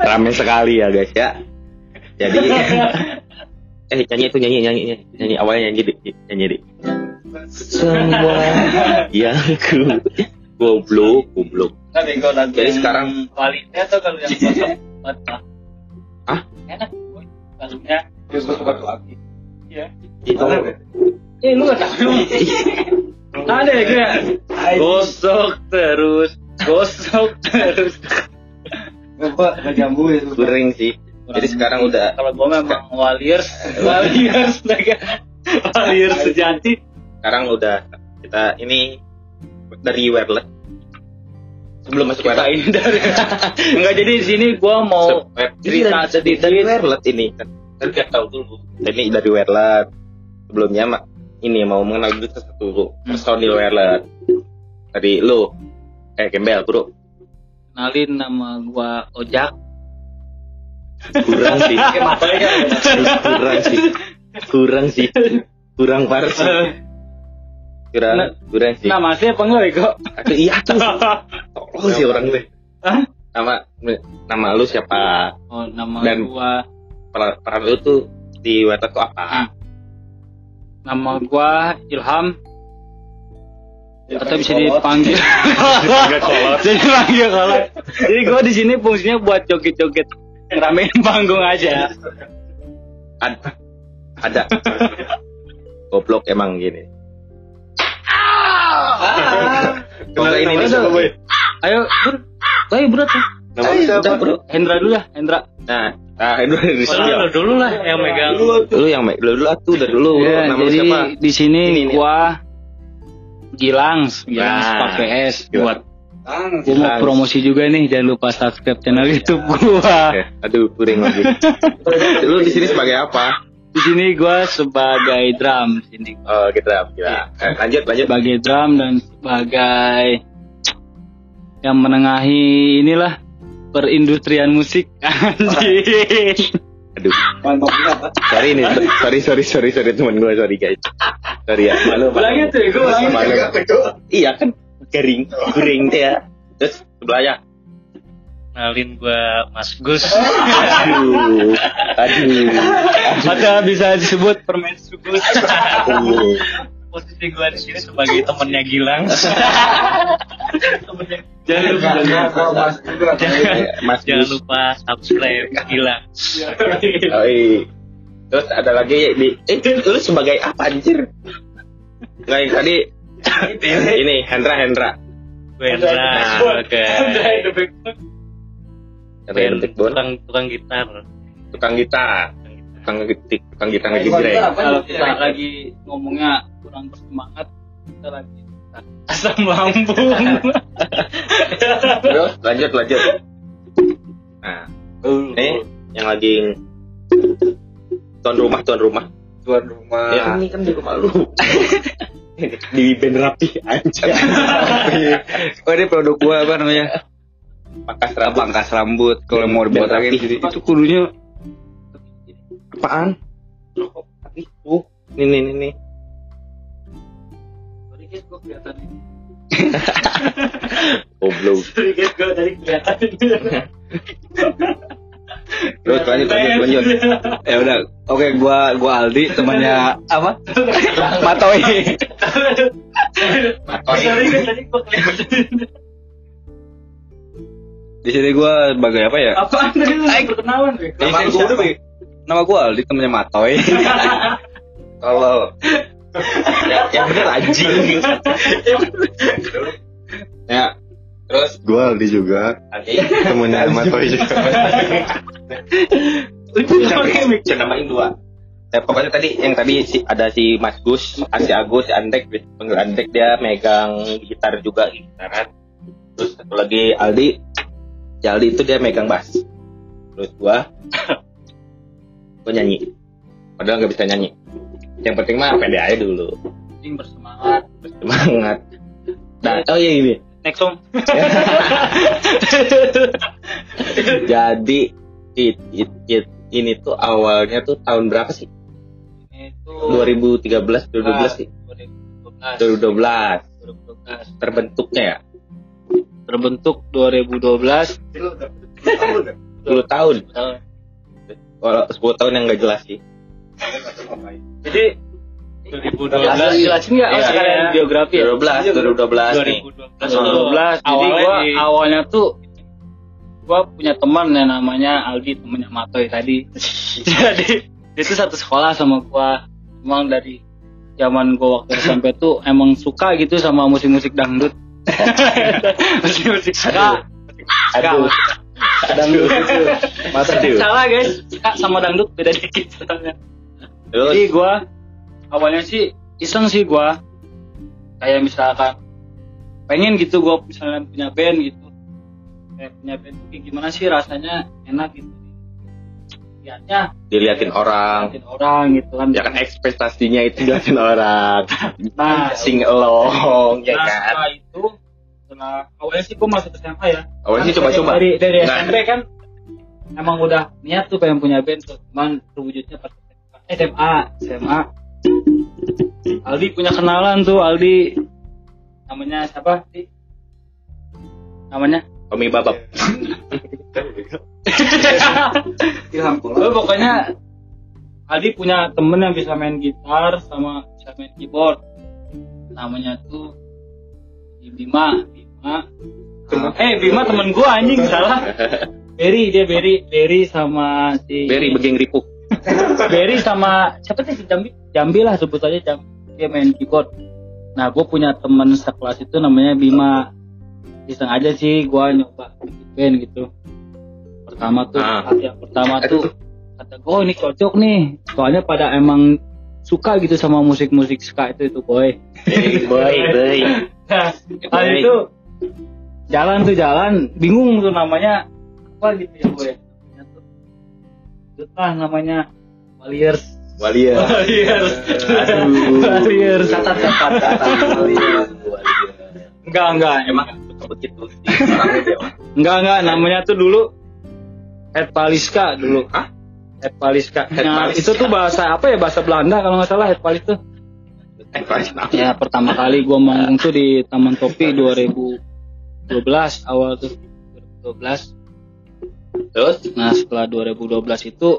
Rame sekali ya guys ya. Jadi eh nyanyi itu nyanyi nyanyi nyanyi, nyanyi awalnya nyanyi di nyanyi di. Semua yang ku goblok goblok. Kan Jadi sekarang- kualitas atau kalau yang kosong Mantap. Hah? Enak. Lagunya. Terus suka lagi. Iya. Itu Eh lu gak tahu. Ada ya gosok terus, gosok terus. Apa? Gak jambu ya. kering sih. Jadi sekarang udah Kalau gua memang waliers, waliers naga, waliers sejati. sekarang udah kita ini dari wireless. Sebelum masuk Kita wireless. ini dari enggak jadi di sini gua mau cerita jadi dari, sedikit. wireless ini. Kita tahu dulu. Ini dari wireless. Sebelumnya mak ini mau mengenal dulu satu personil wireless. Dari lu. Eh gembel bro kenalin nama gua Ojak. kurang sih. Kurang sih. Kurang sih. Kurang parah sih. Kurang kurang sih. Nama asli apa enggak Bego? Aduh, iya tuh tolong sih orang Hah? nama nama lu siapa? Oh, nama Dan- gua. peran, lu tuh di tuh apa? Nama gua Ilham atau bisa dipanggil. Jadi panggil kalau jadi gua di sini fungsinya buat joget-joget ngeramein panggung aja. Ada ada. Goblok emang gini. Coba ini nih, ayo bro. Ayo bro tuh. Nama lu siapa, bro? Hendra dulu lah Hendra. Nah, nah itu dari Lu dulu lah yang megang. Lu yang me- dulu dulu atuh dari dulu. bro. Ya, Nama lu siapa? di sini Ini, ini. gua Gilang, Gilang Nah. pakai S Gilang. buat gua mau promosi juga nih jangan lupa subscribe channel YouTube gua. Aduh, kuring lagi. lu di sini sebagai apa? Di sini gua sebagai drum sini. Oh, kita gila. Eh, lanjut, lanjut. Sebagai drum dan sebagai yang menengahi inilah perindustrian musik. Anjing. Aduh, Mantap banget. sorry nih, sorry, sorry, sorry, sorry teman gue, sorry guys. Sorry ya, malu. malu. Ulangin tuh, gua ulangin. Malu. Iya kan, kering, kuring teh ya. Terus sebelahnya, Kenalin gua Mas Gus. aduh, aduh, Ada bisa disebut permen sugus. aduh. Posisi gua di sini sebagai temennya Gilang. temennya Jangan lupa. Mas. Mas Jangan lupa subscribe Gilang. Iya. Terus ada lagi di eh lu sebagai apa anjir? Nggak yang tadi ini Hendra Hendra. Gue Hendra sebagai Hendra tukang tukang gitar. tukang gitar, gitar, tukang gitar ngejreng. Kalau kita lagi ngomongnya kurang bersemangat, kita lagi asam lambung. Terus lanjut lanjut. Nah, ini yang lagi tuan rumah tuan rumah. Tuan rumah. Ya ini kan di rumah lu. di band rapi aja. Oh ini produk gua apa namanya? Pangkas Apa, Pangkas rambut. Kalau mau rapi. jadi itu kudunya apaan? Uh, ini nih nih nih. Sorry guys, gue kelihatan ini. Goblok. Sorry guys, gue tadi kelihatan Terus lanjut lanjut lanjut. ya udah. Oke, gua gua Aldi temannya apa? Matoy. Sorry guys, tadi gue kelihatan. Di sini gua sebagai apa ya? Apaan tadi lu perkenalan gue? Nama gua Nama gua Aldi temannya Matoy. Kalau ya, yang bener anjing. ya, terus Gue Aldi juga, nanti temennya Matoy juga. bisa namain dua. Ya, pokoknya tadi yang tadi si, ada si Mas Gus, si Agus, si Andek, panggil Andek dia megang gitar juga gitaran. Terus satu lagi Aldi, si Aldi itu dia megang bass. Terus gua, gua nyanyi. Padahal nggak bisa nyanyi. Yang penting mah pede aja dulu. Anjing bersemangat. Semangat. Nah, oh iya ini. Next song. Jadi it, it, it, ini tuh awalnya tuh tahun berapa sih? Itu 2013, 2012 sih. 2012. 2012 2012. terbentuknya ya. Terbentuk 2012 10 tahun. Kalau 10 tahun yang nggak jelas sih. Jadi 2012 jelasin nggak? Oh, Iya. sekalian biografi ya? 2012, 2012 nih. 2012. 2012 Jadi awalnya gua di- awalnya tuh gua punya teman yang namanya Aldi, temennya Matoy tadi. Jadi dia tuh satu sekolah sama gua. Emang dari zaman gua waktu SMP tuh emang suka gitu sama musik-musik dangdut. musik-musik ska. Ska. Dangdut itu. Masa. Salah guys, ska sama dangdut beda dikit Jadi gua awalnya sih iseng sih gua kayak misalkan pengen gitu gua misalnya punya band gitu. Kayak punya band tuh kayak gimana sih rasanya enak gitu. Lihatnya diliatin orang. liatin orang gitu kan. Ya kan ekspektasinya itu diliatin orang. Nah, Sing along, ya nah, kan. setelah itu setelah awalnya sih gua masuk SMA ya. Awalnya sih Kan coba-coba. Dari dari Nah. SMP kan emang udah niat tuh pengen punya band tuh. Cuman terwujudnya pas SMA, SMA. Aldi punya kenalan tuh, Aldi namanya siapa sih? Namanya? Tommy Babak. Ilham Oh, pokoknya Aldi punya temen yang bisa main gitar sama bisa main keyboard. Namanya tuh si Bima. Eh, Bima temen gua anjing salah. Berry dia Berry, Berry sama si Berry begeng ripuk. Berry sama siapa sih si Jambi? Jambi lah sebut aja Jambi. Dia main keyboard. Nah, gue punya teman sekelas itu namanya Bima. Iseng aja sih gua nyoba band gitu. Pertama tuh, Ah. yang pertama tuh kata gue oh ini cocok nih. Soalnya pada emang suka gitu sama musik-musik ska itu itu boy. Hey, boy, boy. Nah, habis itu jalan tuh jalan, bingung tuh namanya apa gitu ya boy. Namanya tuh, namanya Waliers. Waliers. Aduh. Waliers. Catat catat Enggak enggak Emang begitu enggak enggak namanya tuh dulu Het Paliska dulu. Hah? Het Paliska. Nah, Paliska. itu tuh bahasa apa ya bahasa Belanda kalau nggak salah Het Palis tuh. Eh? Ya pertama kali gua manggung tuh di Taman Topi 2012 awal tuh 2012. Terus Nah setelah 2012 itu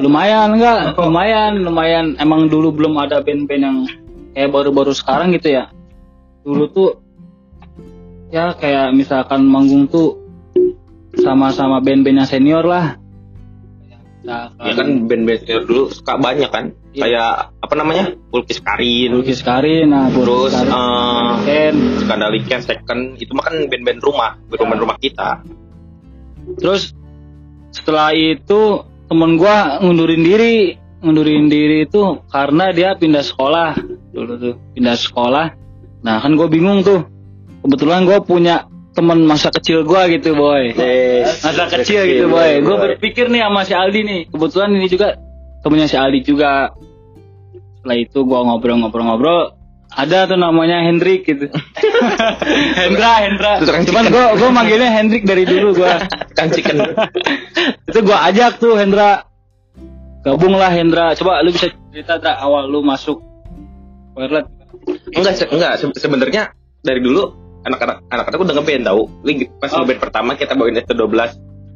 lumayan enggak lumayan lumayan. Emang dulu belum ada band-band yang kayak baru-baru sekarang gitu ya. Dulu tuh ya kayak misalkan manggung tuh sama-sama band-band yang senior lah. Misalkan ya kan band-band senior dulu suka banyak kan. Iya. Kayak apa namanya? Pulkis Karin, Lukis Karin nah terus Karin, eh Ken. Skandaliken, Second, itu mah kan band-band rumah, band rumah kita. terus setelah itu temen gua ngundurin diri. Ngundurin diri itu karena dia pindah sekolah. Dulu tuh pindah sekolah. Nah kan gue bingung tuh. Kebetulan gue punya teman masa kecil gua gitu boy. Masa kecil gitu boy. gue berpikir nih sama si Aldi nih. Kebetulan ini juga temennya si Aldi juga. Setelah itu gua ngobrol-ngobrol-ngobrol ada tuh namanya Hendrik gitu. Hendra Hendra. Cuman gua gua manggilnya Hendrik dari dulu gua. Kan chicken. itu gua ajak tuh Hendra. Gabung lah Hendra. Coba lu bisa cerita Dra, awal lu masuk Wireless enggak, se- enggak. Se- sebenarnya dari dulu anak-anak anak-anak udah ngeband tahu. Li- Pas Oh. ngeband pertama kita bawain ST12.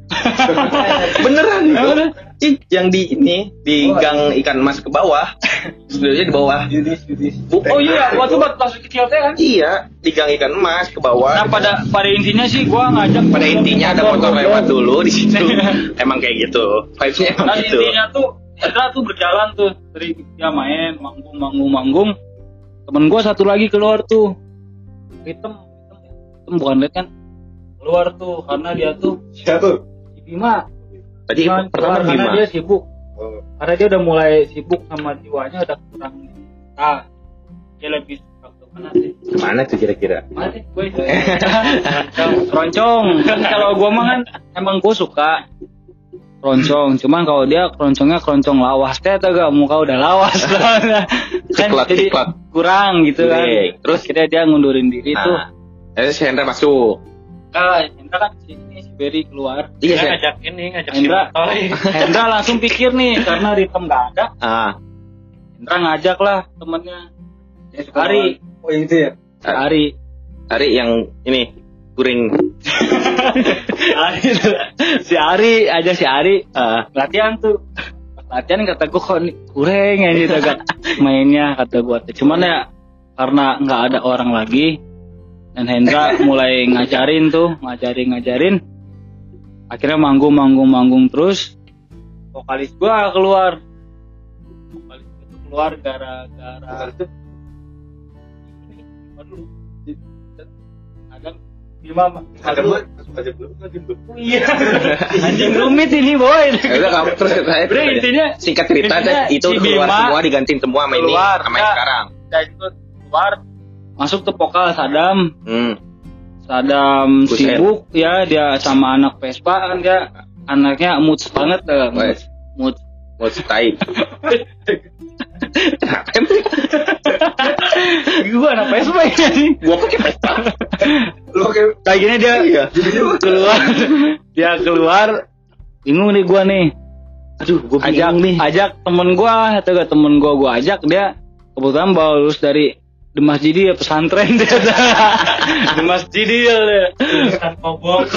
Beneran itu. Yang di ini di gang ikan emas ke bawah. Sebenarnya di bawah. oh iya waktu buat masuk kecil teh kan Iya, di gang ikan emas ke bawah. nah pada pada intinya sih gua ngajak pada intinya ada motor lewat dulu di situ. Emang kayak gitu. Vibes-nya emang dan gitu. intinya tuh Hendra tuh berjalan tuh dari dia main manggung manggung manggung temen gua satu lagi keluar tuh hitam hitam, hitam bukan lihat kan keluar tuh karena dia tuh Siapa? Bima. Tadi Bima pertama Bima. dia sibuk. Oh. karena dia udah mulai sibuk sama jiwanya udah kurang ah dia lebih suka ke mana sih? Mana tuh kira-kira? mana sih? Gue roncong roncong kan kalau gua mah kan emang gua suka keroncong. Cuman kalau dia keroncongnya keroncong lawas. Teh atau gak? Muka udah lawas. Kan Ciklat, jadi ciklat. kurang gitu kan. Iya. terus? Kita dia ngundurin diri tuh. Nah, eh si Hendra masuk. Ah Hendra kan si ini si Berry keluar. Iya, saya. ngajak ini, ngajak si Hendra Matoy. Hendra langsung pikir nih karena Ritem gak ada. Ah, Hendra ngajak lah temennya. Hari Oh yang itu ya? Hari hari yang ini kuring. Ari tuh. si Ari aja si Ari. Ah. latihan tuh. Latihan kata gue kok nih kurang ya gitu kan. Mainnya kata gue cuman ya karena nggak ada orang lagi dan Hendra mulai ngajarin tuh ngajarin ngajarin. Akhirnya manggung manggung manggung terus. Vokalis gua keluar. Vokalis tuh keluar gara-gara Aduh. ada gimana Ada buat aja belum aja belum. iya. Anjing rumit ini boy. Ya udah kamu terus saya Udah intinya singkat cerita intinya itu si keluar Bima semua digantiin semua sama ini keluar. sama yang sekarang. saya itu keluar masuk ke vokal Sadam Hmm. Sadam Buset. sibuk ya dia sama anak Vespa kan dia anaknya moods banget eh, Wes. mood Mau stay. gua anak Vespa ya Gua pakai pesta. Lu kayak gini dia Iya. keluar dia keluar bingung nih gua nih Aduh, gua ajak nih. ajak temen gua atau gak temen gua gua ajak dia kebetulan bawa lulus dari di masjid ya pesantren dia di masjid dia Kobong.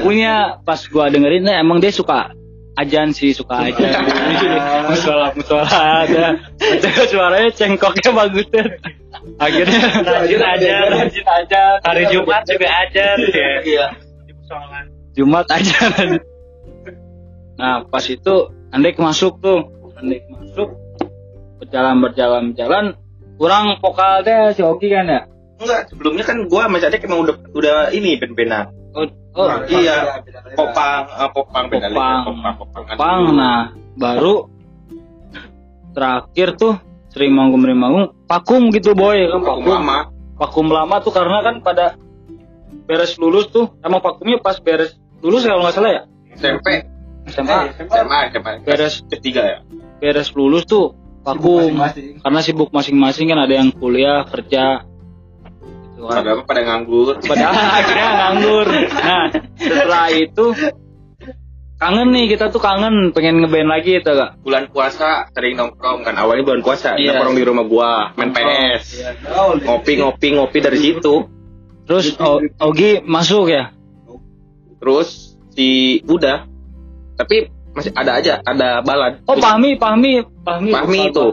Punya pas gua dengerin nah, emang dia suka ajan sih suka ajan musola musola ada suaranya cengkoknya bagus deh akhirnya Rajin ajan. rajin ajan Hari Jumat juga ajan. Iya. Di musola. Jumat aja. Nah, pas itu Andek masuk tuh. Andek masuk. Berjalan berjalan berjalan. Kurang vokalnya si Oki kan ya? Enggak, sebelumnya kan gua sama Cadek emang udah udah ini ben-benan. Oh, oh Iya. Popang, eh, popang. Popang. popang, popang. kan. Pang. Nah, baru terakhir tuh sering manggung sering manggung vakum gitu boy kan Popang vakum lama. vakum lama tuh karena kan pada beres lulus tuh emang vakumnya pas beres lulus kalau nggak salah ya SMP, SMA SMA, SMA. Beres. ketiga ya. beres lulus tuh vakum karena sibuk masing-masing kan ada yang kuliah kerja gitu kan. Padahal pada nganggur. padahal akhirnya nganggur nah setelah itu kangen nih kita tuh kangen pengen ngeband lagi itu gak Bulan puasa sering nongkrong kan. Awalnya bulan puasa Iya. nongkrong di rumah gua, main PS. Ngopi, ngopi, ngopi dari situ. terus O- Ogi masuk ya Terus si udah. Tapi masih ada aja, ada balad. oh Pahmi Pahmi Pahmi. Pahmi itu.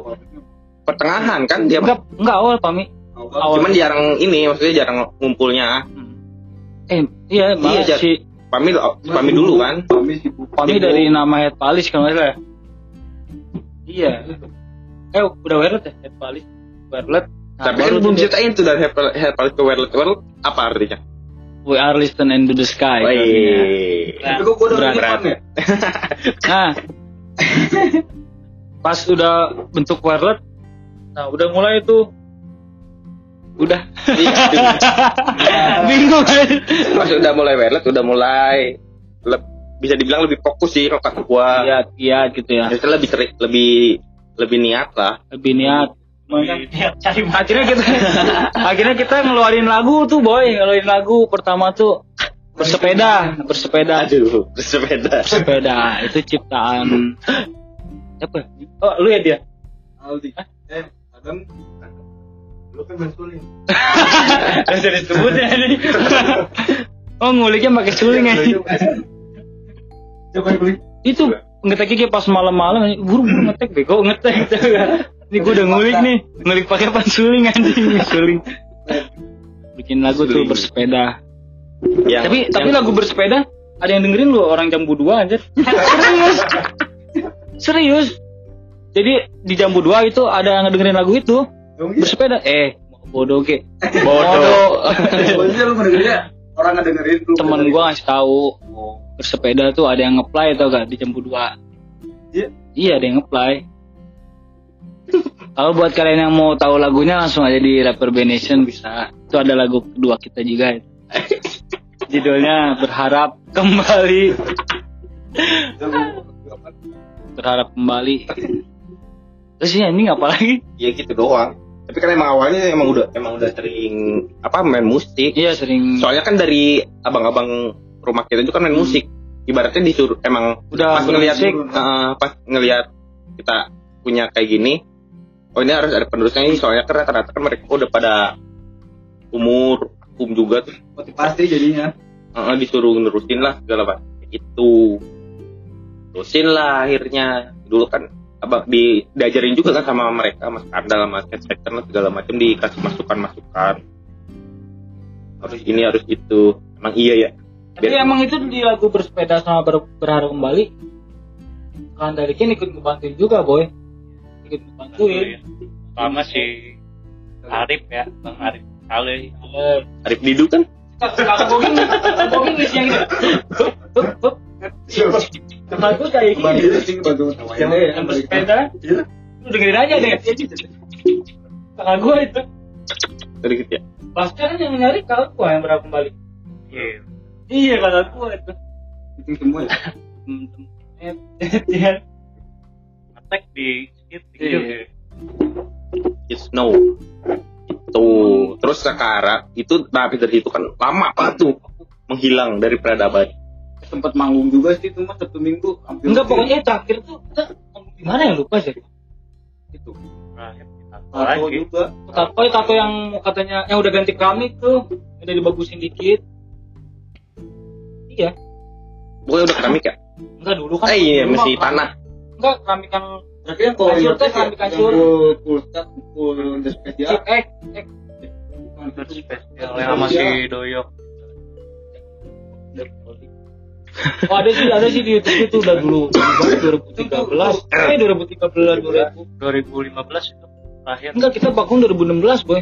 pertengahan kan dia enggak enggak awal Pahmi. Awal. Cuman jarang ini maksudnya jarang ngumpulnya. Eh iya, malah Jar. si pamit pamit dulu. kan. Pahmi Sibuk. dari nama Head Palis kalau nggak salah iya. Eh udah wireless ya Head Palis. Wireless Nah, tapi kan belum ceritain tuh dari Head- Head Palit ke Wireless World apa artinya We are listen into the sky. Wih. Tapi kok gua udah Berat. ya? Nah, pas udah bentuk wireless, nah udah mulai tuh, udah bingung. Pas udah mulai wireless udah mulai leb- bisa dibilang lebih fokus sih rokat gua Iya, iya gitu ya. Biasanya lebih lebih lebih niat lah Lebih niat. Cari makan. Akhirnya kita, akhirnya kita ngeluarin lagu tuh boy, ngeluarin lagu pertama tuh bersepeda, bersepeda, aduh bersepeda bersepeda itu ciptaan apa? Oh lu ya dia? Aldi. Eh, Adam. Lu kan mensuling. Bisa disebut ya ini. oh nguliknya pakai suling. Coba beli. Itu ngetek kayak pas malam-malam buru buru ngetek bego ngetek. Ini gue udah ngulik nih, ngulik pakai pansuling anjing, suling. Bikin lagu tuh bersepeda. yang, tapi tapi yang- lagu bersepeda ada yang dengerin lu orang jambu dua anjir. Serius. Serius. Jadi di jambu dua itu ada yang dengerin lagu itu bersepeda. Eh, bodoh ke. Bodoh. Lu mendengarnya orang ngedengerin lu. temen gua ngasih tahu bersepeda tuh ada yang ngeplay tau gak di jambu dua Iya. iya ada yang ngeplay kalau buat kalian yang mau tahu lagunya langsung aja di Rapper Band Nation bisa. Itu ada lagu kedua kita juga. Judulnya berharap kembali. Berharap kembali. Terus ya ini apa lagi? Ya gitu doang. Tapi kan emang awalnya emang udah emang udah sering apa main musik. Iya sering. Soalnya kan dari abang-abang rumah kita itu kan main musik. Ibaratnya disuruh emang udah pas ngelihat eh, pas ngelihat kita punya kayak gini oh ini harus ada penerusnya ini soalnya kan rata-rata kan mereka udah pada umur um juga tuh. Motivasi jadinya. eh, disuruh nerusin lah segala macam. Itu. Terusin lah akhirnya. Dulu kan apa di diajarin juga kan sama mereka mas Kandal sama Cat Sector lah segala macam dikasih masukan masukan harus ini harus itu. Emang iya ya? Tapi emang itu di lagu bersepeda sama ber, berharap kembali. Kan dari Ken ikut ngebantuin juga boy. Ikut ngebantuin. Sama si Arif ya, Bang Arif Saleh. Eh, Arif Didu kan kakak Boging ngisi yang gitu. Hup, hup. Kakak gue kayak gini. Yang, yang bersepeda. Lu dengerin aja deh. Kakak gue itu. tadi gitu ya Pasca kan yang nyari kakak gue yang berharap kembali. Iya. Iya kakak gue itu. Itu semua ya. Hmm, Iya. Skit Iya. gitu. It's no itu terus sekarang itu tapi dari itu kan lama banget tuh menghilang dari peradaban Sempat manggung juga sih itu mah Sabtu Minggu. hampir Enggak pokoknya terakhir tuh kita di mana ya lupa sih. itu. Tato lagi. juga. Tato oh, tato yang katanya yang udah ganti keramik tuh udah dibagusin dikit. Iya, pokoknya udah keramik ya enggak dulu kan. eh iya masih tanah Enggak keramik yang Berarti yang kalau itu keramik kasur. full full spesial. X. Terus spesial yang sama si Doyok. Oh ada sih ada sih di YouTube itu udah dulu 2013. Eh 2013 2000. 2015 itu terakhir. Enggak kita vakum 2016 boy.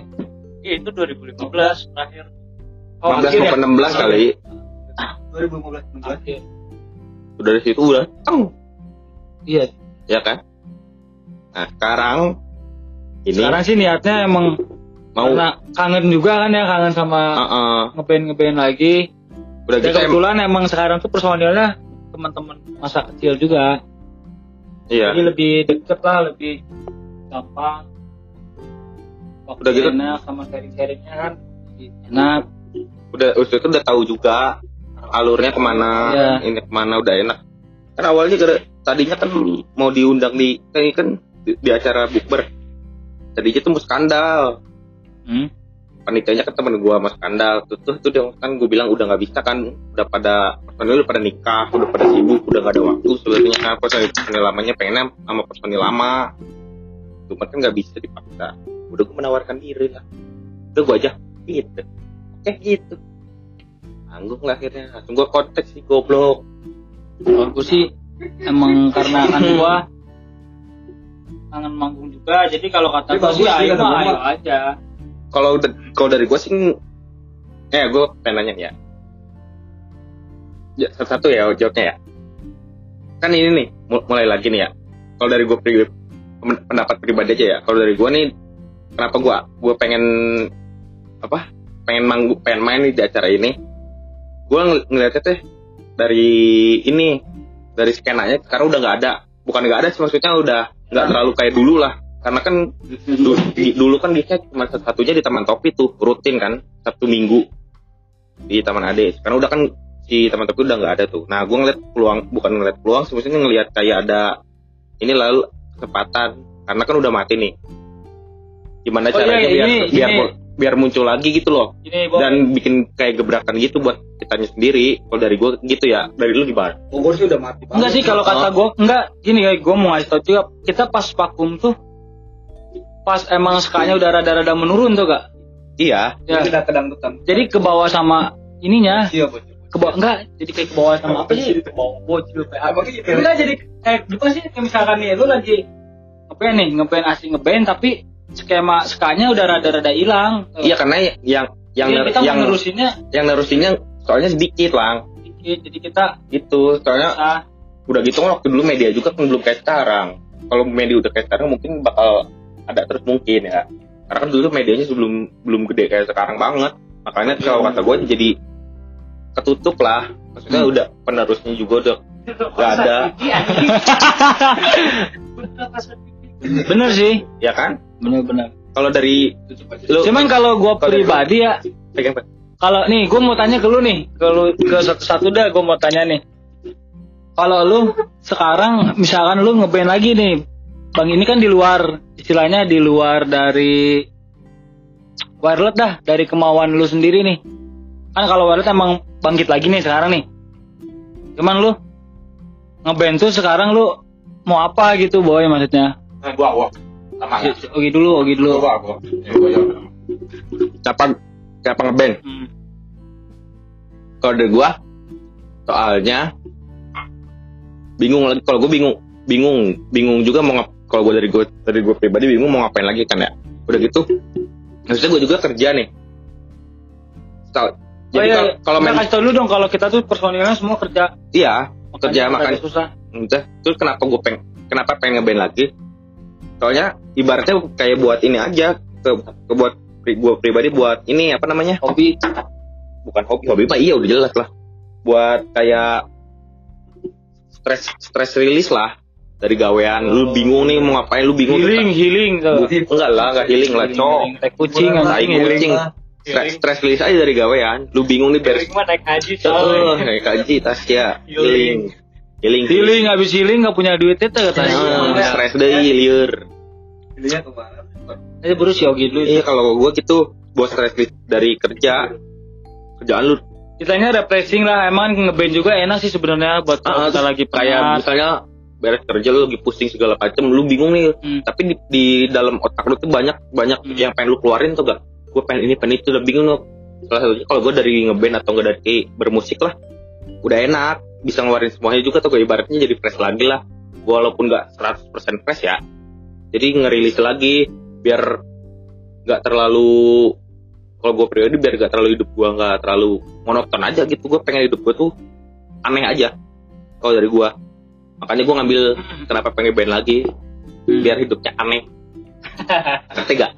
Iya itu 2015 terakhir. Oh, 16 akhir ya? maupun 16 kali 2015 16. Akhir. udah dari situ udah Iya. ya kan nah sekarang ini Sekarang sih niatnya emang mau karena kangen juga kan ya kangen sama Heeh. ngeband ngeband lagi. udah Dan gitu em- kebetulan emang sekarang tuh personilnya teman-teman masa kecil juga. iya Jadi lebih deket lah, lebih gampang. Waktu Udah gitu? enak sama sharing-sharingnya kan enak. udah udah itu udah tahu juga alurnya ke mana Iya. ini ke mana udah enak kan awalnya tadinya kan mau diundang di kan kan di, di acara bukber. Tadinya tuh mau skandal. Hmm. panitianya kan temen gua mas skandal. Tuh tuh tuh dia kan gue bilang udah nggak bisa kan. Udah pada personil udah pada nikah udah pada sibuk udah gak ada waktu sebenarnya kan personil, personil lamanya pengennya sama personil lama. Cuma kan nggak bisa dipaksa. Udah gue menawarkan diri lah. Udah gue aja gitu. Oke gitu. Tanggung lah akhirnya. Langsung gue kontak sih goblok. Kalau gue sih emang karena kan gua kangen manggung juga. Jadi kalau kata gua sih ayo mah ayo aja. kalau kalau dari gue sih eh gue pengen nanya ya. Ya satu-satu ya jawabnya ya. Kan ini nih mul- mulai lagi nih ya. Kalau dari gue pribadi pen- pendapat pribadi aja ya. Kalau dari gue nih kenapa gue gue pengen apa? Pengen manggu pengen main nih di acara ini. Gue ng ngeliatnya teh dari ini dari skenanya sekarang udah nggak ada. Bukan nggak ada sih maksudnya udah nggak terlalu kayak dulu lah. Karena kan dulu, di- dulu kan dia cuma satu-satunya di Taman Topi tuh rutin kan Sabtu Minggu. Di Taman Ade. Sekarang udah kan si Taman Topi udah nggak ada tuh. Nah gue ngeliat peluang bukan ngeliat peluang sebenarnya ngeliat kayak ada ini lalu kesempatan. Karena kan udah mati nih. Gimana Oh, caranya iya, biar ini- biar ini- biar muncul lagi gitu loh. Ini boy. dan bikin kayak gebrakan gitu buat kitanya sendiri. Kalau dari gue gitu ya. Dari lu gimana? Bogor sih udah mati. Enggak sih kalau kata gue enggak. Gini kayak gue mau ngasih tau juga kita pas vakum tuh pas emang skanya udah rada-rada menurun tuh gak iya. Ya. Kita kedangdutan. jadi ke bawah sama ininya. Iya, bos. ke bawah enggak jadi kayak ke bawah sama apa sih? ke bawah bocil kayak apa gitu? enggak jadi kayak apa sih? Kayak misalkan nih lu lagi ngeband nih ngeband asing ngeband tapi skema skanya udah rada-rada hilang. Iya karena yang yang Jadi kita yang menerusinnya yang nerusinnya soalnya sedikit lang. Dikit jadi kita gitu soalnya ah, udah gitu kan waktu dulu media juga kan belum kayak sekarang. Kalau media udah kayak sekarang mungkin bakal ada terus mungkin ya. Karena kan dulu medianya sebelum belum gede kayak sekarang banget. Makanya kalau kata gue jadi ketutup lah. Maksudnya udah penerusnya juga udah gak ada bener sih. Ya kan? Bener-bener kalau dari lu cuman kalau gue pribadi ya kalau nih gue mau tanya ke lu nih ke lu ke satu-satu dah gue mau tanya nih. Kalau lu sekarang misalkan lu ngeband lagi nih bang ini kan di luar istilahnya di luar dari wireless dah dari kemauan lu sendiri nih. Kan kalau Walet emang bangkit lagi nih sekarang nih. Cuman lu ngeband tuh sekarang lu mau apa gitu boy maksudnya Nah, gua gua sama ya. Ogi dulu Ogi dulu Gua gua. Ya, gua jawab. Siapa siapa ngeband? Hmm. Kalau dari gua soalnya bingung lagi kalau gua bingung bingung bingung juga mau ngap kalau gua dari gua dari gua pribadi bingung mau ngapain lagi kan ya udah gitu maksudnya gua juga kerja nih Tau- Oh, jadi iya, kalau- kalau Kita main kasih tau dulu dong kalau kita tuh personilnya semua kerja iya kerja Makanya makan agak susah Entah, terus kenapa gue pengen kenapa pengen ngeband lagi? Soalnya ibaratnya kayak buat ini aja ke, ke buat gue pribadi buat ini apa namanya? hobi Bukan hobi, hobi mah iya udah jelas lah. Buat kayak stress stress release lah dari gawean. Lu bingung nih mau ngapain? Lu bingung. healing healing tuh Bu- Enggak lah, enggak healing lah, cok. Healing, teh kucing healing. kucing. Stress, stress release aja dari gawean. Lu bingung nih beres. Healing naik haji coy. kayak kaji tas ya. Healing. Healing. Healing. healing habis healing nggak punya duit itu katanya Heeh, Stress deh, liur. Ininya ke mana? Eh baru si Ogi dulu Iya kalau gue gitu bos stress dari kerja kerjaan lu Kitanya refreshing lah, emang ngeband juga enak sih sebenarnya buat Ah, kalau kita lagi kayak penat. misalnya beres kerja lu lagi pusing segala macem lu bingung nih Hmm. tapi di, di dalam otak lu tuh banyak banyak Hmm. yang pengen lu keluarin tuh gak gue pengen ini pengen itu udah bingung lu salah satunya kalau gue dari ngeband atau enggak dari bermusik lah udah enak bisa ngeluarin semuanya juga tuh kayak ibaratnya jadi fresh lagi lah. Walaupun nggak 100% fresh ya jadi ngerilis lagi biar nggak terlalu kalau gue pribadi biar gak terlalu hidup gue nggak terlalu monoton aja gitu. Gue pengen hidup gue tuh aneh aja kalau dari gue makanya gue ngambil kenapa pengen band lagi biar hidupnya aneh. Ngerti gak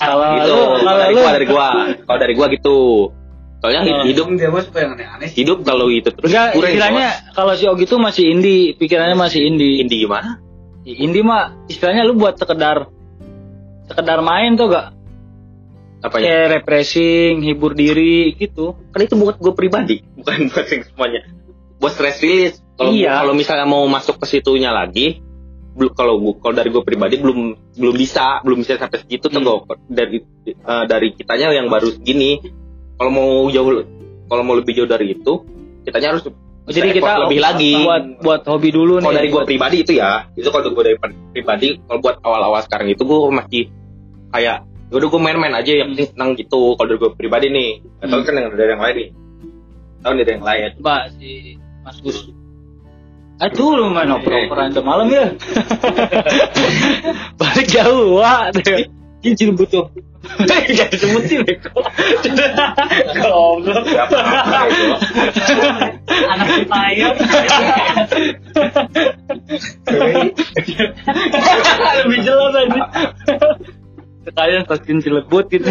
Kalau gitu. kalau dari gua dari gua. Kalau dari gua gitu soalnya Oh. hidup dia mah suka yang aneh-aneh hidup kalau itu terus enggak istilahnya kalau si Ogi tuh masih indie, pikirannya masih indie. indie gimana Indie mah istilahnya lu buat sekedar sekedar main tuh gak apanya kayak refreshing, hibur diri gitu. kan itu buat gue pribadi bukan buat yang semuanya buat stress release kalau Iya. kalau misalnya mau masuk ke situnya lagi belum kalau kalau dari gue pribadi belum belum bisa belum bisa sampai segitu tuh Hmm. gua- dari eh, dari kitanya yang baru segini kalau mau jauh kalau mau lebih jauh dari itu kitanya harus jadi kita lebih lagi buat buat hobi dulu nih. kalau dari gue pribadi itu ya itu kalau gue dari pribadi kalau buat awal-awal sekarang itu gue masih kayak "Ya udah gue main-main aja yang penting senang gitu kalau dari gue pribadi nih atau Hmm. kan yang dari yang lain nih tahu dari yang lain Mbak si Mas Gus. Aduh lu main oper-operan jam malam ya. Balik jauh, wah. Ini Cilebut tuh. Gak disebutin Beko. Goblok. Anak saya. Lebih jelas aja. Sekalian stasiun Cilebut gitu.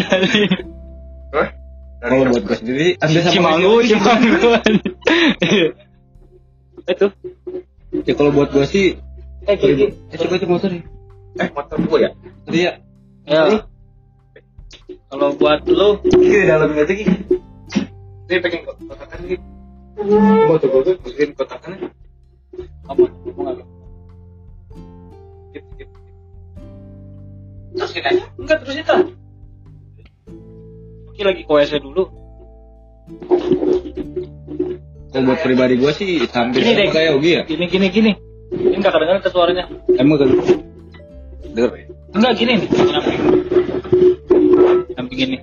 Kalau buat gue sendiri, ambil sama Cimanggu, Cimanggu. Itu. Ya kalau buat gue sih, Eh, eh coba itu motor nih. eh motor gue ya Tadi ya, Ya. Kalau buat lu, ini di dalam aja gitu. ini pengen kotakan gitu Motor gue tuh bikin kotakannya. apa? Ngomong apa? Gitu, gitu. Terusin aja. Enggak terusin lah. Oke lagi WC dulu. Kalau buat pribadi gue sih hampir Gini sama deh. kayak Ogi ya. Gini gini gini. Ini enggak kedengeran ke suaranya. Emang kan? Denger. Enggak gini nih. Samping. Samping ini.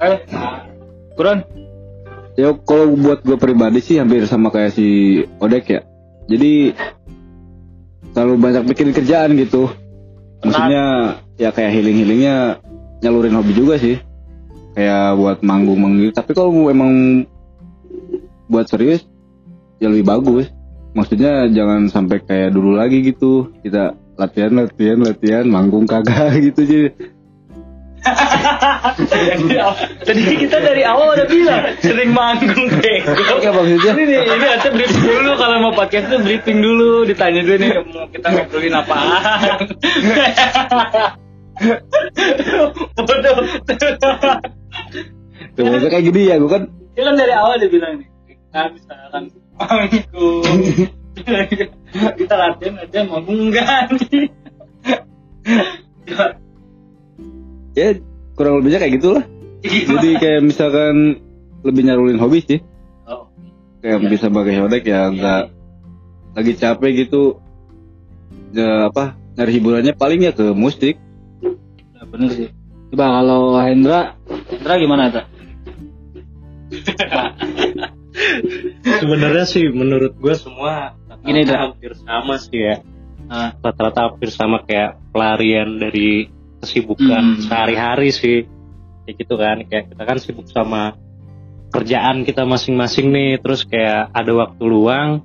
Eh. Kurang. Ya kalau buat gue pribadi sih hampir sama kayak si Odek ya. Jadi terlalu banyak bikin kerjaan gitu. Maksudnya ya kayak healing healingnya nyalurin hobi juga sih. Kayak buat manggung manggung. Tapi kalau emang buat serius ya lebih bagus. Maksudnya jangan sampai kayak dulu lagi gitu. Kita latihan latihan latihan manggung kagak gitu sih. Tadi kita dari awal udah bilang sering manggung bego. Ya maksudnya Ini nih, ini harusnya briefing dulu kalau mau podcast itu briefing dulu, ditanya dulu nih mau kita ngobrolin apaan. Bodoh. Tuh, maksudnya kayak gini ya gue kan Dia kan dari awal dia bilang nih, kita misalkan manggung. kita latihan aja manggung enggak nih. ya kurang lebihnya kayak gitulah Jadi kayak misalkan lebih nyarulin hobi sih. Oh. Kayak bisa pakai hodek ya nggak lagi capek gitu. Ya apa nyari hiburannya paling ya ke musik. Ya, bener sih. Coba kalau Hendra, Hendra gimana tak? Sebenarnya sih menurut gue semua Gini, rata-rata Dra. hampir sama sih ya. Ah. Rata-rata hampir sama kayak pelarian dari kesibukan Hmm. sehari-hari sih. Kayak gitu kan, kayak kita kan sibuk sama kerjaan kita masing-masing nih, terus kayak ada waktu luang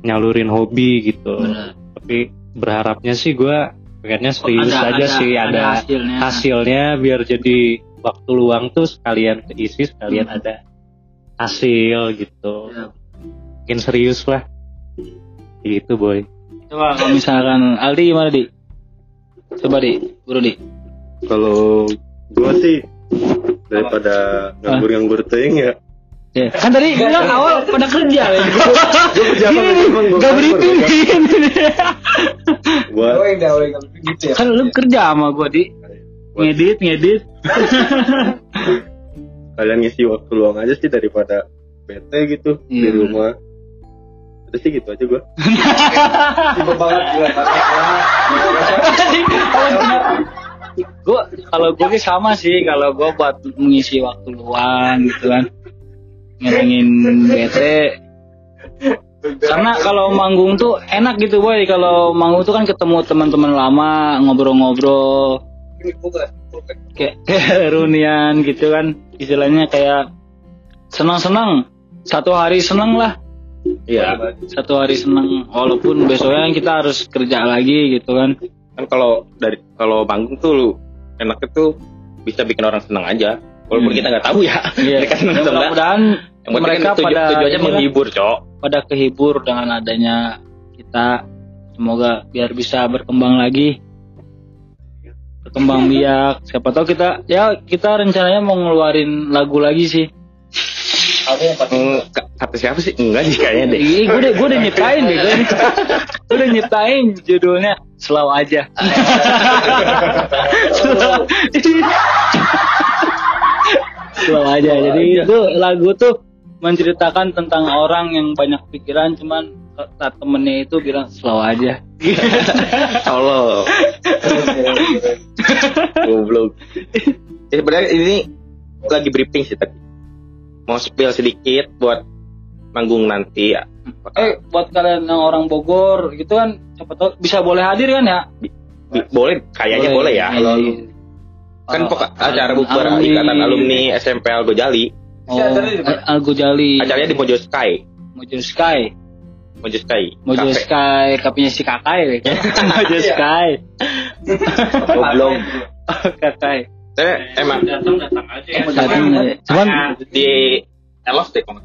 nyalurin hobi gitu. Bener. Tapi berharapnya sih gue pengennya serius aja sih ada, hasilnya. hasilnya biar jadi waktu luang tuh sekalian keisi sekalian Hmm. ada hasil gitu Ya. mungkin serius lah gitu boy Coba kalau misalkan Aldi gimana di? Coba di, buru di. Kalau gua sih daripada nganggur-nganggur teing ya. Ya. Kan tadi bilang awal pada kerja ya. Gini, emang gua Gak nganggur, briefing. Gua kan lu kerja sama gua di. Ngedit, ngedit. kalian ngisi waktu luang aja sih daripada bete gitu di Iya. rumah. Udah sih gitu aja gua. Gua kalau gua sih sama sih kalau gua buat mengisi waktu luang gitu kan. Ngilangin bete. Karena kalau manggung tuh enak gitu boy kalau manggung tuh kan ketemu teman-teman lama ngobrol-ngobrol kayak kayak reunian gitu kan istilahnya kayak senang-senang satu hari senang lah Iya. satu hari senang walaupun besoknya kita harus kerja lagi gitu kan Kan kalau dari kalau manggung tuh lu enaknya tuh bisa bikin orang senang aja. Walaupun Hmm. kita nggak tahu ya. mereka senang atau enggak. mudah-mudahan Yang mereka kan tuju- pada tujuannya menghibur, Cok. pada kehibur dengan adanya kita semoga biar bisa berkembang lagi berkembang biak siapa tahu kita ya kita rencananya mau ngeluarin lagu lagi sih Ka- kata siapa sih? Enggak sih kayaknya deh. Iya, gue udah gue udah nyiptain deh, gue gue udah nyiptain judulnya Slow aja. Slow, Slow aja. Jadi itu lagu tuh menceritakan tentang orang yang banyak pikiran, cuman saat temennya itu bilang slow aja. Allah. Goblok. Ya, sebenarnya ini lagi briefing sih tadi. Mau spill sedikit buat manggung nanti ya. Eh, buat kalian yang orang Bogor gitu kan, siapa tahu bisa boleh hadir kan ya? Bi- boleh, kayaknya boleh, ya. Iya, iya. Kan Kalau- pokok acara bukber alumni- ikatan alumni SMP Algo Jali. Oh, Algo Jali, Acaranya di Mojo Sky. Mojo Sky. Mojo Sky. Mojo Cafe. Sky, kapinya si Kakai. Mojo Sky. Goblok. Kakai. Saya emang datang datang aja ya Datang aja. Cuman di Elos deh kalau.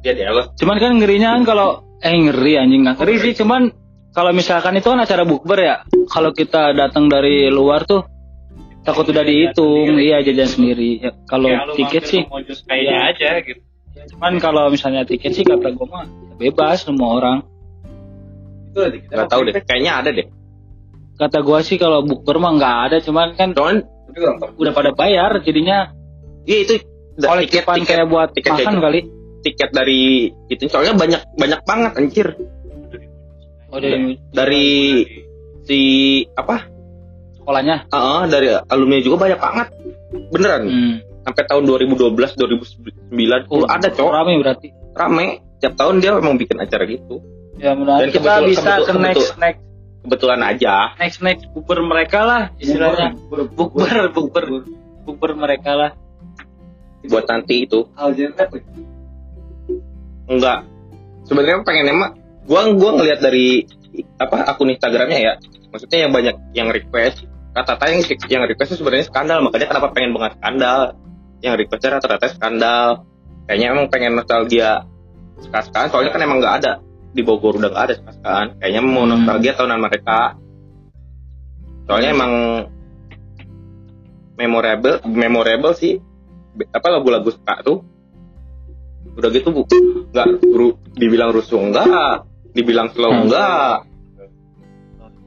Dia di Elos. cuman kan ngerinya kan kalau eh ngeri anjing nggak ngeri sih cuman kalau misalkan itu kan acara bukber ya. Kalau kita datang dari luar tuh takut udah dihitung, iya jajan sendiri. Ya, kalau tiket sih, kayaknya aja gitu cuman kalau misalnya tiket sih kata gue mah bebas semua orang. Nggak tahu deh. Kayaknya ada deh. Kata gua sih kalau bukber mah nggak ada, cuman kan Cuman udah pada bayar, jadinya iya itu da- tiket tiket. kayak buat tiket makan kayak kali. tiket dari itu soalnya banyak banyak banget anjir. Oh dari dari si apa? Sekolahnya. Ah, dari alumni juga banyak banget. Beneran. Hmm. sampai tahun 2012 2009 Oh, ada cowok Rame berarti. rame. Tiap tahun dia memang bikin acara gitu. Ya mudah Dan kita kebetul- bisa kebetul- ke next next kebetulan aja. Next next bukber mereka lah istilahnya. Bukber bukber. Bukber mereka lah. buat nanti itu. Enggak. Sebenarnya pengen emang gua gua ngelihat dari apa akun Instagramnya ya. Maksudnya yang banyak yang request. Kata kata yang yang request itu sebenarnya skandal. Makanya kenapa pengen banget skandal? Yang requestnya rata-rata skandal. Kayaknya emang pengen nostalgia sekarang soalnya kan emang nggak ada di Bogor udah nggak ada sekarang kayaknya mau Hmm. nostalgia tahunan mereka soalnya emang memorable memorable sih apa lagu-lagu ska tuh udah gitu bu nggak ru- dibilang rusuh enggak dibilang slow Hmm. enggak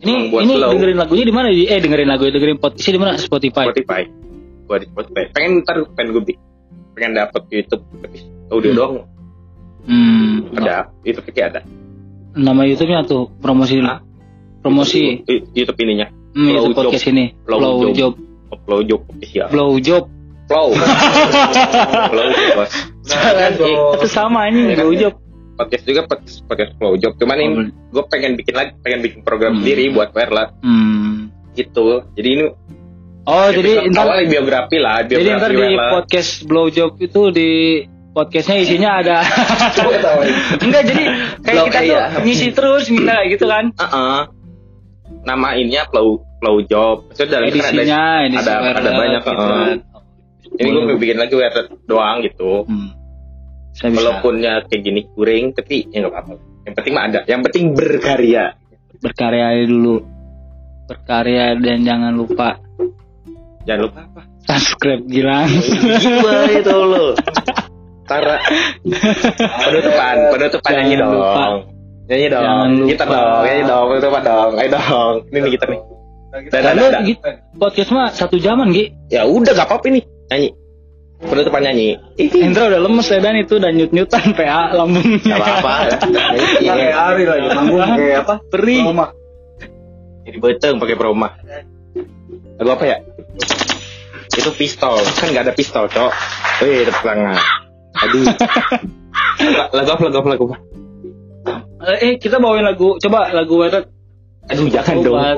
Ini Emang buat ini slow. dengerin lagunya di mana? Eh dengerin lagu dengerin podcastnya di mana? Spotify. Spotify gua di Spotify pengen ntar pengen gue pengen dapet YouTube tapi audio Hmm. doang Hmm. ada YouTube kayak ada Nama YouTube-nya tuh promosi Hah? promosi I- YouTube ininya hmm, Flow YouTube podcast ini. Flow Flow Job. job, Flow Job official flow job. Flow Flow Job bos Itu sama ini Iya kan? flow job. podcast juga podcast, podcast Flow Job cuman ini gue pengen bikin lagi pengen bikin program Hmm. sendiri buat Werla Hmm. gitu jadi ini Oh, jadi episode ntar biografi lah biografi jadi ntar di podcast blowjob itu di podcastnya isinya ada enggak jadi kayak Blow- kita tuh iya. ngisi terus minta kayak gitu kan. Heeh. nama ininya Flow Flow Job. Maksudnya dalam kan ada edisinya edisi ada- ada banyak, gitu kan. ini gue mau bikin lagi Werla doang gitu. Hmm. Saya bisa. Walaupun ya kayak gini kuring tapi ya nggak apa-apa. Yang penting mah ada. Yang penting berkarya. Berkarya dulu. Berkarya dan jangan lupa. Jangan lupa apa? Subscribe Gilang Jiwa itu lo Tara penutupan penutupan Jangan nyanyi dong. lupa. nyanyi dong. Jangan lupa. kita dong nyanyi dong penutupan dong. Ayo dong. Ini nih kita nih. Dadah gitu, podcast mah satu jaman Gi. Ya udah gak apa-apa nih nyanyi. Penutupan nyanyi. Hendra udah lemes ya dan itu udah nyut-nyutan PA lambungnya. Gak apa-apa. Kayak hari lagi manggung kayak apa? perih. Jadi beteng pakai proma lagu apa ya? Itu pistol. Kan nggak ada pistol cok. Wih tepuk tangan aduh lagu apa lagu apa lagu apa eh kita bawain lagu coba lagu Warat aduh jangan dong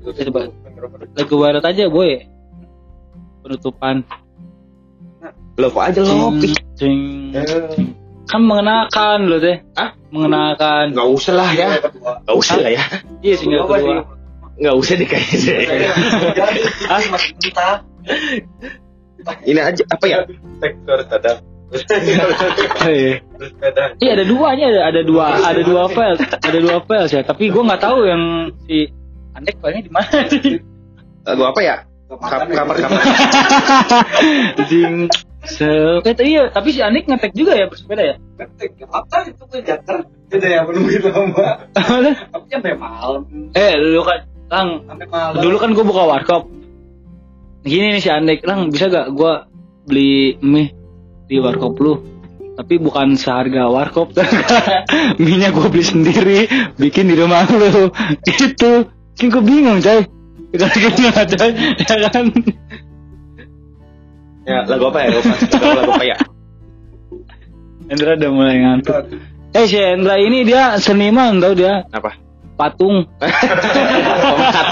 coba lagu Warat aja boy penutupan lo kok aja lo kan mengenakan loh deh Hah? mengenakan nggak usah lah ya nggak usah lah ya iya single kedua nggak usah deh kayaknya ah ini aja apa ya sektor tadang iya Iya, ada duanya ada ada dua ada dua file ada dua file ya tapi gue nggak tahu yang si Andek filenya di mana lagu apa ya Kap- kamar kamar Jing. Se eh, tapi iya, tapi si Andek ngetek juga ya bersepeda ya Apa itu gue jater? Itu ya menunggu lama. Tapi sampai malam. eh dulu kan Lang Sampai malam. dulu kan gue buka warkop gini nih si Andek Lang bisa gak gue beli mie di warkop lu. Tapi bukan seharga warkop. Minyak gue beli sendiri bikin di rumah lu. Gitu kan gue bingung coy. Gitu nggak coy. Ya kan? Ya lagu apa ya? Lagu apa, lagu apa ya? Hendra udah mulai ngantuk. Eh si Hendra ini dia seniman tau dia. Apa patung. Pemahat.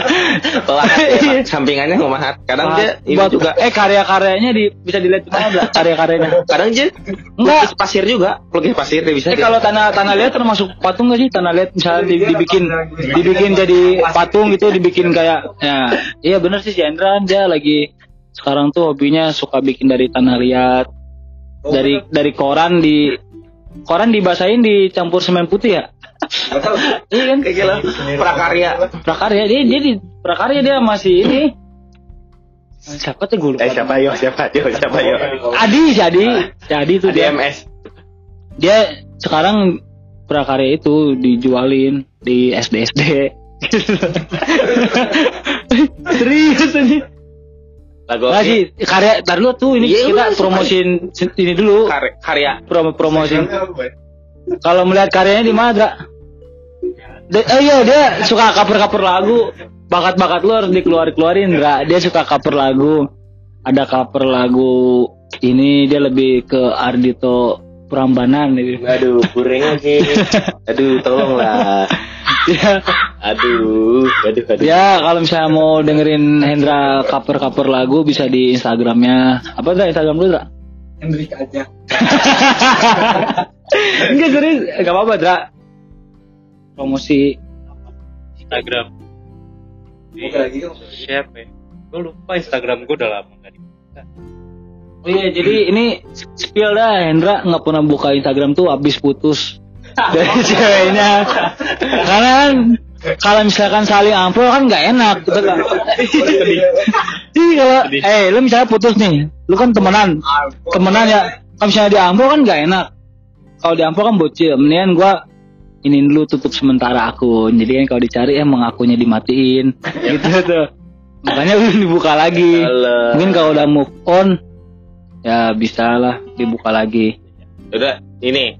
Pemahat ya, Pak. sampingannya pemahat. Kadang dia ini buat juga. Eh karya-karyanya di, bisa dilihat di mana karya-karyanya? Kadang dia enggak. pasir juga. Pelukis pasir dia bisa Eh dia. kalau tanah tanah liat termasuk patung gak sih? Tanah liat misalnya di- dibikin dibikin jadi patung gitu, dibikin kayak ya. Iya bener sih si Endra dia lagi sekarang tuh hobinya suka bikin dari tanah liat. Dari dari koran di koran dibasahin dicampur semen putih ya iya kan? Kayak gila. Prakarya. Prakarya dia dia di prakarya dia masih ini. Siapa tuh gue lupa eh siapa? Yo siapa? Yo siapa? Yo. Adi si Adi. Si Adi tuh dia. DMS dia sekarang prakarya itu dijualin di SD SD serius ini lagu lagi karya tar dulu tuh ini Iya, kita promosiin ini dulu. Karya, karya. promo promosiin kalau melihat karyanya di mana Dra? De- eh, iya dia suka cover-cover lagu bakat-bakat lu harus dikeluar-keluarin Dra. dia suka cover lagu ada cover lagu ini dia lebih ke Ardito Prambanan gitu. aduh kuring lagi aduh tolonglah dia aduh aduh aduh Ya kalau misalnya mau dengerin Hendra cover-cover lagu bisa di Instagramnya. Apa Dra Instagram lu Dra? Hendrik aja. Enggak serius, gak apa-apa Dra. Promosi. Instagram Buka lagi kan. siapa ya gue lupa Instagram gue udah lama gak dibuka Oh iya jadi ini spill dah Hendra nggak pernah buka Instagram tuh abis putus dari ceweknya. Karena kan kalau misalkan saling ampul kan nggak enak gitu kan. Iya kalau eh lu misalnya putus nih, lu kan temenan, temenan ya. Kalau misalnya di kan nggak enak. Kalau di ampul kan bocil, mendingan gua ini dulu tutup sementara akun. Jadi kan kalau dicari emang akunnya dimatiin. gitu tuh. makanya belum dibuka lagi Alah. mungkin kalau udah move on ya bisa lah dibuka lagi Udah, ini.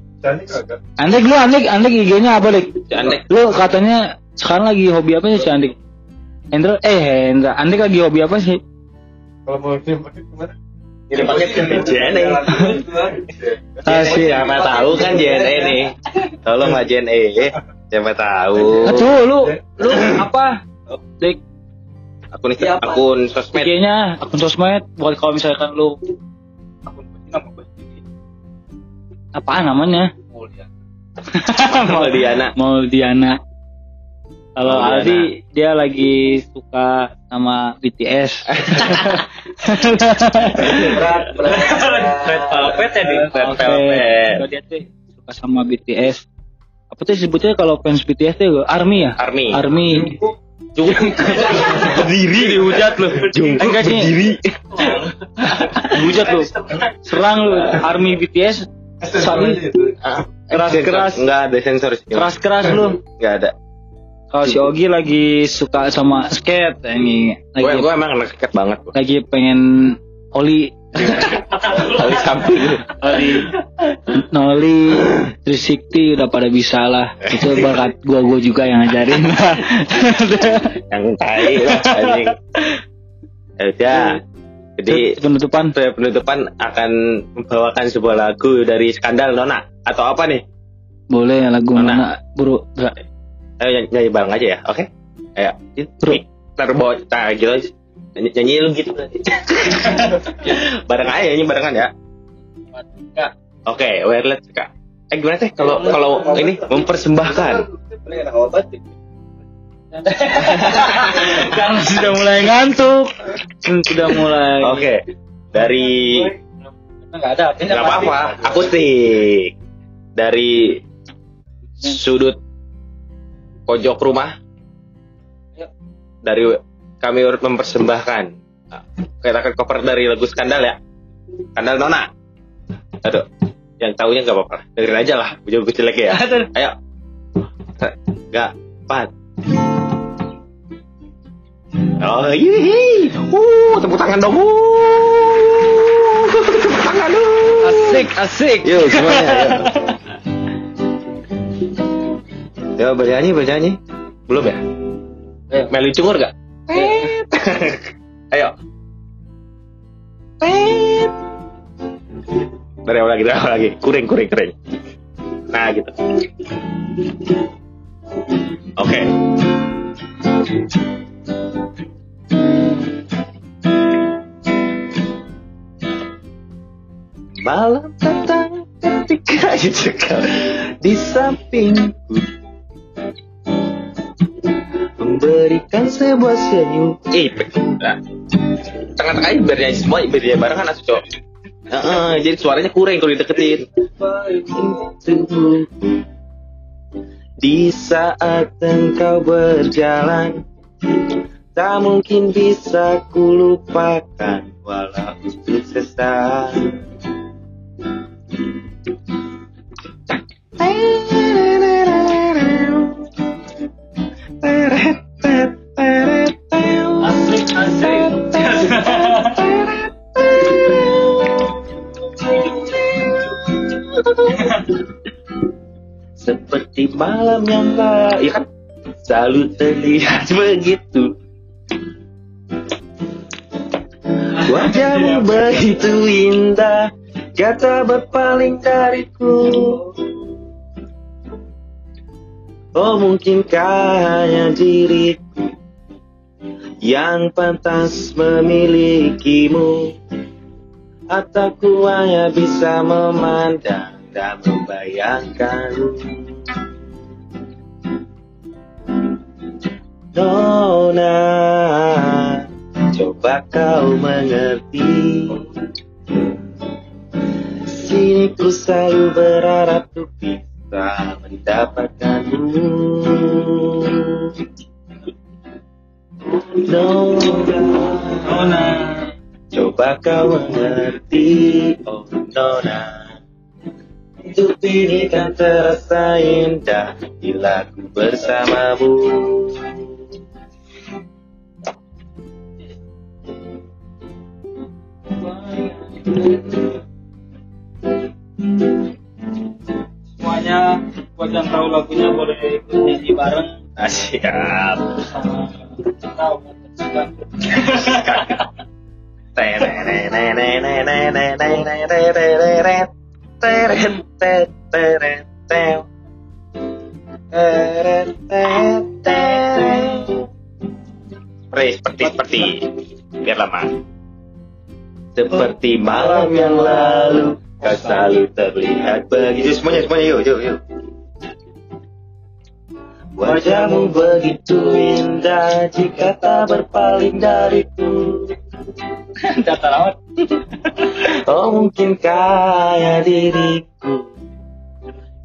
Andik lu Andik Andik IG-nya apa Dik? Andek. Lu katanya sekarang lagi hobi apa sih si Andik? Hendra eh Hendra Andik lagi hobi apa sih? Kalau mau kirim paket ke JNE. Ah, sih. Siapa tahu kan JNE nih. Tolong lah JNE. Siapa tahu. Aduh lu lu apa? Dik Akun akun sosmed. IG-nya akun sosmed buat kalau misalkan lu apa namanya? Maudiana. Maudiana. Kalau Maudiana. Aldi dia lagi suka sama BTS. Red Velvet ya di Red Oke. Velvet. Kalau dia tuh suka sama BTS. Apa tuh sebutnya kalau fans BTS tuh ARMY ya? Army. ARMY. Berdiri dihujat lu. Enggak sih. Berdiri. Hujat lu. Serang lu ARMY BTS. Keras-keras. Enggak ada sensor keras-keras lu. Enggak ada. Kalau si Ogi lagi suka sama skate ini Gue lagi gue emang anak skate banget. gua. lagi pengen oli Kali samping. oli noli 360 udah pada bisa lah itu berkat gua gua juga yang ngajarin Yang tai lah anjing. Ya udah. Jadi penutupan penutupan akan membawakan sebuah lagu dari Skandal Nona atau apa nih? boleh lagu mana buru Nggak. Ayo nyanyi, nyanyi bareng aja ya, oke? Ayo, Bro. ntar bawa nah, gitu aja. Nyanyi, nyanyi lu gitu nanti. bareng aja nyanyi barengan ya. Oke, wireless kak. Eh gimana teh kalau kalau ini mempersembahkan? kan sudah mulai ngantuk sudah mulai Oke, dari nggak ada nggak apa-apa, akustik dari sudut pojok rumah? Dari kami urut mempersembahkan. Kita akan cover dari lagu skandal ya. Skandal nona. Aduh yang tahunya nggak apa-apa. Dengerin aja lah ujung gue jelek ya. Ayo. Nggak empat. Oh iya uh tepuk tangan dong. Uh tepuk tangan dong. Asik asik. Yuk semuanya. yuk. Yo bernyanyi bernyanyi. Belum ya? Ayo. Meli cungur gak? Ayo. Dari awal lagi, dari awal lagi. Kuring, kuring, kuring. Nah gitu. Oke. Malam datang ketika di sampingku Memberikan sebuah senyum. Eh, nah. Tengah-tengah nyanyi semua, biar dia barengan asuh jadi suaranya kurang kalau dideketin. Di saat engkau berjalan Tak mungkin bisa kulupakan Walau untuk sesaat lalu Ya kan? Selalu terlihat begitu. Wajahmu begitu indah. Kata berpaling dariku. Oh mungkinkah hanya diriku Yang pantas memilikimu? Atau ku hanya bisa memandang dan membayangkanmu Nona Coba kau mengerti. Sini ku selalu berharap untuk bisa mendapatkanmu. Nona Coba kau mengerti. Oh Nona Hidup ini kan terasa indah Bila ku bersamamu Semuanya buat yang tahu lagunya boleh ikut nyanyi bareng Ah, siap. sama seperti, seperti. Biar lama. Seperti malam yang lalu, kau selalu terlihat begitu. Semuanya, semuanya, yuk, yuk, yuk. Wajahmu begitu indah jika tak berpaling dariku. data lawan Oh mungkin kaya diriku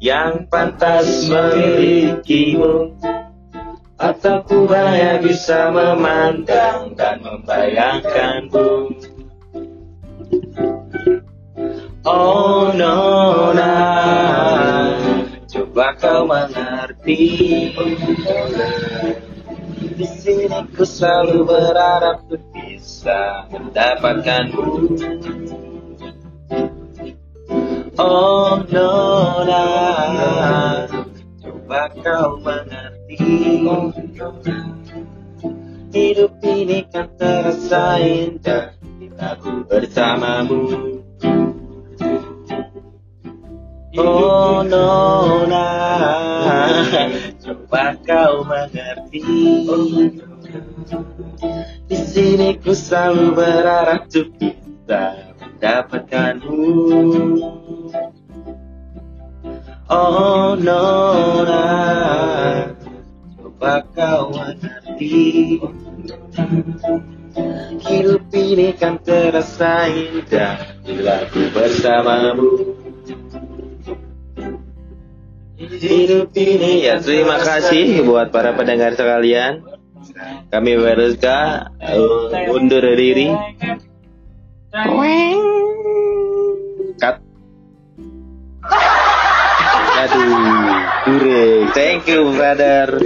yang pantas memilikimu Atau ku hanya bisa memandang dan membayangkanmu Oh Nona Coba kau mengerti. Di sini ku selalu berharap untuk bisa mendapatkanmu Oh Nona Coba kau mengerti. Hidup ini kan terasa indah. Bila ku bersamamu Oh Nona Coba kau mengerti. Di sini ku selalu berharap untuk bisa mendapatkanmu. Oh Nona Coba kau mengerti. Hidup ini kan terasa indah Bila ku bersamamu Hidup ini ya terima kasih buat para pendengar sekalian Kami Weruska uh, undur diri Cut Aduh, kurang. Thank you, brother.